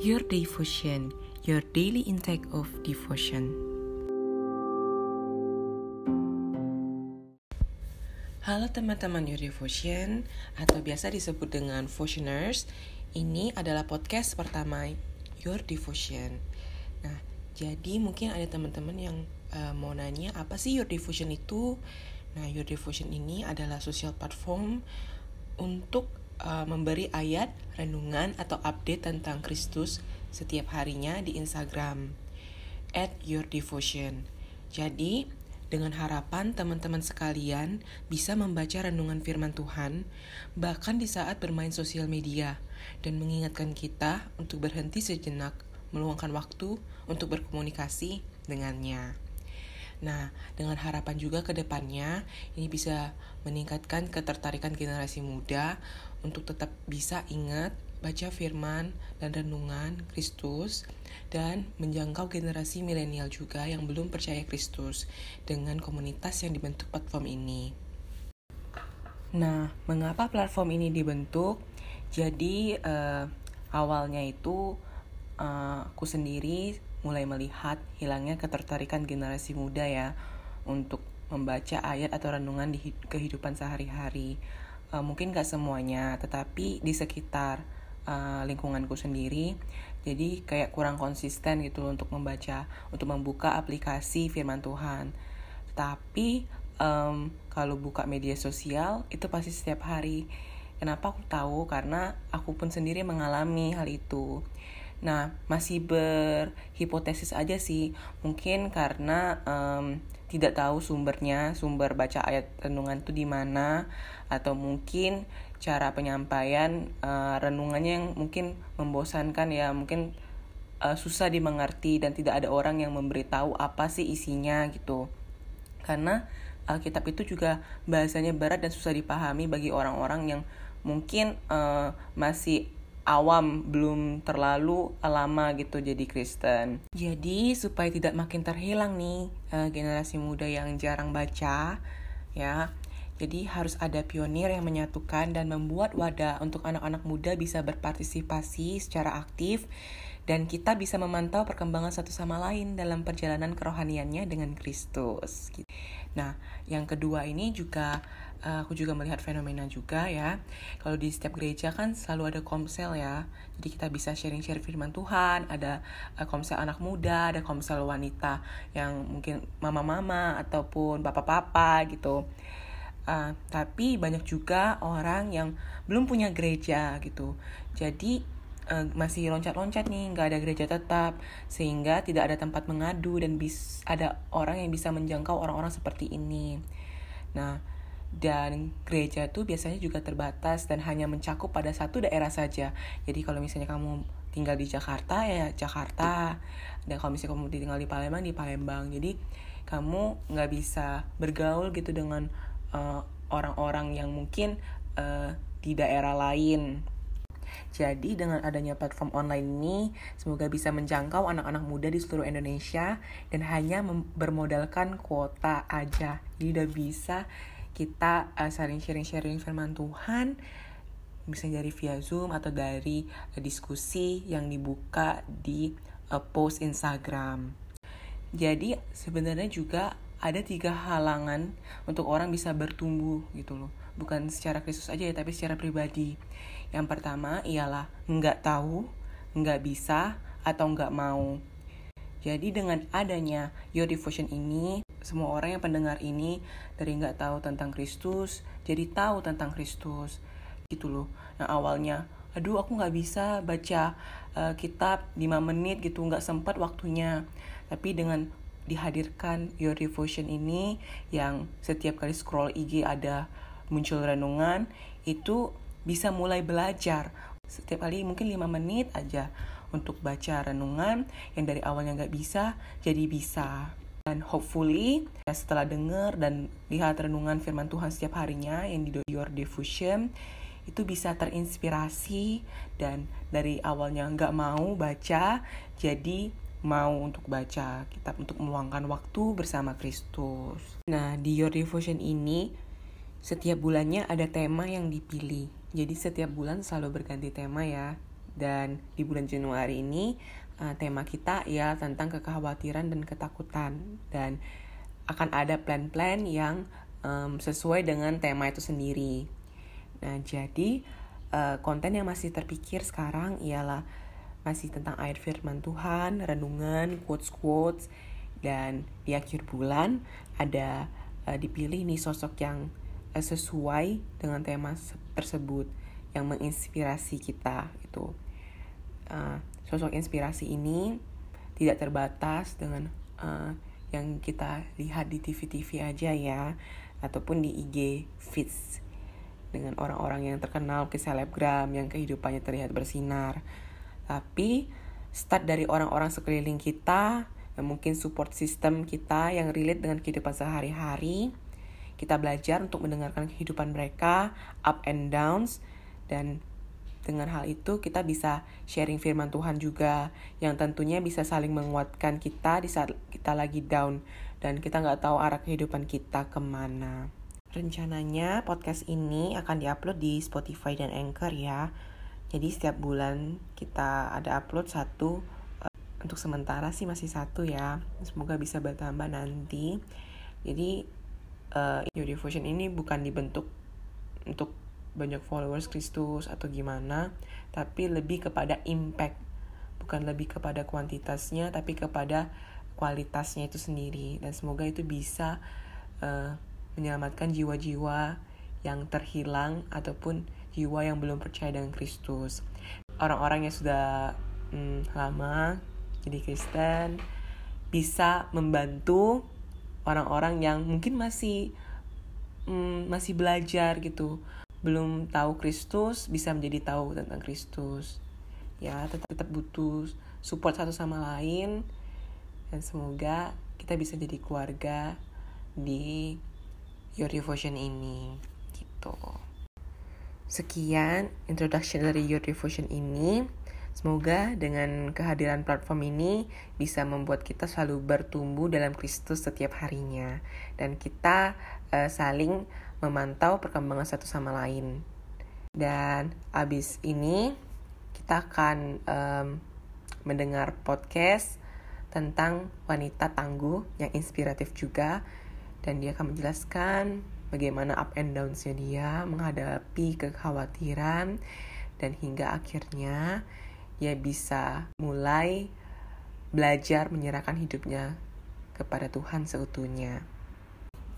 Your Devotion, your daily intake of devotion. Halo teman-teman Your Devotion, atau biasa disebut dengan Devotioners. Ini adalah podcast pertama Your Devotion. Nah, jadi mungkin ada teman-teman yang uh, mau nanya apa sih Your Devotion itu? Nah, Your Devotion ini adalah sosial platform untuk uh, memberi ayat, renungan, atau update tentang Kristus setiap harinya di Instagram at your devotion. Jadi, dengan harapan teman-teman sekalian bisa membaca renungan firman Tuhan, bahkan di saat bermain sosial media, dan mengingatkan kita untuk berhenti sejenak, meluangkan waktu untuk berkomunikasi dengannya. Nah, dengan harapan juga ke depannya, ini bisa meningkatkan ketertarikan generasi muda untuk tetap bisa ingat baca firman dan renungan Kristus dan menjangkau generasi milenial juga yang belum percaya Kristus dengan komunitas yang dibentuk platform ini. Nah, mengapa platform ini dibentuk? Jadi uh, awalnya itu uh, aku sendiri mulai melihat hilangnya ketertarikan generasi muda ya untuk membaca ayat atau renungan di kehidupan sehari-hari. Uh, mungkin gak semuanya, tetapi di sekitar uh, lingkunganku sendiri, jadi kayak kurang konsisten gitu untuk membaca, untuk membuka aplikasi Firman Tuhan. Tapi um, kalau buka media sosial itu pasti setiap hari. Kenapa aku tahu? Karena aku pun sendiri mengalami hal itu. Nah, masih berhipotesis aja sih. Mungkin karena um, tidak tahu sumbernya, sumber baca ayat renungan itu di mana, atau mungkin cara penyampaian uh, renungannya yang mungkin membosankan ya, mungkin uh, susah dimengerti dan tidak ada orang yang memberitahu apa sih isinya gitu. Karena Alkitab itu juga bahasanya berat dan susah dipahami bagi orang-orang yang mungkin uh, masih awam belum terlalu lama gitu jadi Kristen. Jadi supaya tidak makin terhilang nih uh, generasi muda yang jarang baca ya. Jadi harus ada pionir yang menyatukan dan membuat wadah untuk anak-anak muda bisa berpartisipasi secara aktif dan kita bisa memantau perkembangan satu sama lain dalam perjalanan kerohaniannya dengan Kristus. Nah, yang kedua ini juga uh, aku juga melihat fenomena juga ya. Kalau di setiap gereja kan selalu ada komsel ya. Jadi kita bisa sharing-sharing firman Tuhan, ada uh, komsel anak muda, ada komsel wanita yang mungkin mama-mama ataupun papa-papa gitu. Uh, tapi banyak juga orang yang belum punya gereja gitu. Jadi masih loncat-loncat nih, nggak ada gereja tetap, sehingga tidak ada tempat mengadu dan bis ada orang yang bisa menjangkau orang-orang seperti ini. Nah, dan gereja itu biasanya juga terbatas dan hanya mencakup pada satu daerah saja. Jadi kalau misalnya kamu tinggal di Jakarta ya Jakarta, dan kalau misalnya kamu tinggal di Palembang di Palembang. Jadi kamu nggak bisa bergaul gitu dengan eh, orang-orang uh, yang mungkin uh, di daerah lain. Jadi dengan adanya platform online ini, semoga bisa menjangkau anak-anak muda di seluruh Indonesia dan hanya bermodalkan kuota aja. Jadi udah bisa kita uh, saling sharing-sharing firman Tuhan bisa dari via Zoom atau dari uh, diskusi yang dibuka di uh, post Instagram. Jadi sebenarnya juga ada tiga halangan untuk orang bisa bertumbuh gitu loh. Bukan secara Kristus aja ya, tapi secara pribadi. Yang pertama ialah nggak tahu, nggak bisa, atau nggak mau. Jadi dengan adanya Your Devotion ini, semua orang yang pendengar ini dari nggak tahu tentang Kristus jadi tahu tentang Kristus gitu loh. Nah awalnya aduh aku nggak bisa baca uh, kitab 5 menit gitu nggak sempat waktunya. Tapi dengan dihadirkan Your Devotion ini yang setiap kali scroll IG ada muncul renungan itu bisa mulai belajar. Setiap kali mungkin 5 menit aja untuk baca renungan yang dari awalnya nggak bisa jadi bisa dan hopefully ya setelah dengar dan lihat renungan firman Tuhan setiap harinya yang di Your Devotion itu bisa terinspirasi dan dari awalnya nggak mau baca jadi mau untuk baca kitab untuk meluangkan waktu bersama Kristus. Nah di Your Devotion ini setiap bulannya ada tema yang dipilih. Jadi setiap bulan selalu berganti tema ya. Dan di bulan Januari ini uh, tema kita ya tentang kekhawatiran dan ketakutan dan akan ada plan-plan yang um, sesuai dengan tema itu sendiri. Nah, jadi uh, konten yang masih terpikir sekarang ialah masih tentang ayat firman Tuhan, renungan, quotes-quotes, dan di akhir bulan ada uh, dipilih nih sosok yang uh, sesuai dengan tema tersebut yang menginspirasi kita itu. Uh, sosok inspirasi ini tidak terbatas dengan uh, yang kita lihat di TV-TV aja ya, ataupun di IG feeds dengan orang-orang yang terkenal ke selebgram yang kehidupannya terlihat bersinar. Tapi start dari orang-orang sekeliling kita, yang mungkin support system kita yang relate dengan kehidupan sehari-hari. Kita belajar untuk mendengarkan kehidupan mereka, up and downs, dan dengan hal itu kita bisa sharing firman Tuhan juga yang tentunya bisa saling menguatkan kita di saat kita lagi down dan kita nggak tahu arah kehidupan kita ke mana. Rencananya podcast ini akan diupload di Spotify dan Anchor ya. Jadi setiap bulan kita ada upload satu. Uh, untuk sementara sih masih satu ya. Semoga bisa bertambah nanti. Jadi uh, Your Devotion ini bukan dibentuk untuk banyak followers Kristus atau gimana, tapi lebih kepada impact. Bukan lebih kepada kuantitasnya, tapi kepada kualitasnya itu sendiri. Dan semoga itu bisa uh, menyelamatkan jiwa-jiwa yang terhilang ataupun jiwa yang belum percaya dengan Kristus. Orang-orang yang sudah hmm, lama jadi Kristen bisa membantu orang-orang yang mungkin masih hmm, masih belajar gitu, belum tahu Kristus bisa menjadi tahu tentang Kristus. Ya, tetap tetap butuh support satu sama lain dan semoga kita bisa jadi keluarga di Your Devotion ini gitu. Sekian introduction dari Your Devotion ini. Semoga dengan kehadiran platform ini bisa membuat kita selalu bertumbuh dalam Kristus setiap harinya dan kita uh, saling memantau perkembangan satu sama lain. Dan abis ini kita akan um, mendengar podcast tentang wanita tangguh yang inspiratif juga dan dia akan menjelaskan bagaimana up and downs-nya dia menghadapi kekhawatiran dan hingga akhirnya dia bisa mulai belajar menyerahkan hidupnya kepada Tuhan seutuhnya.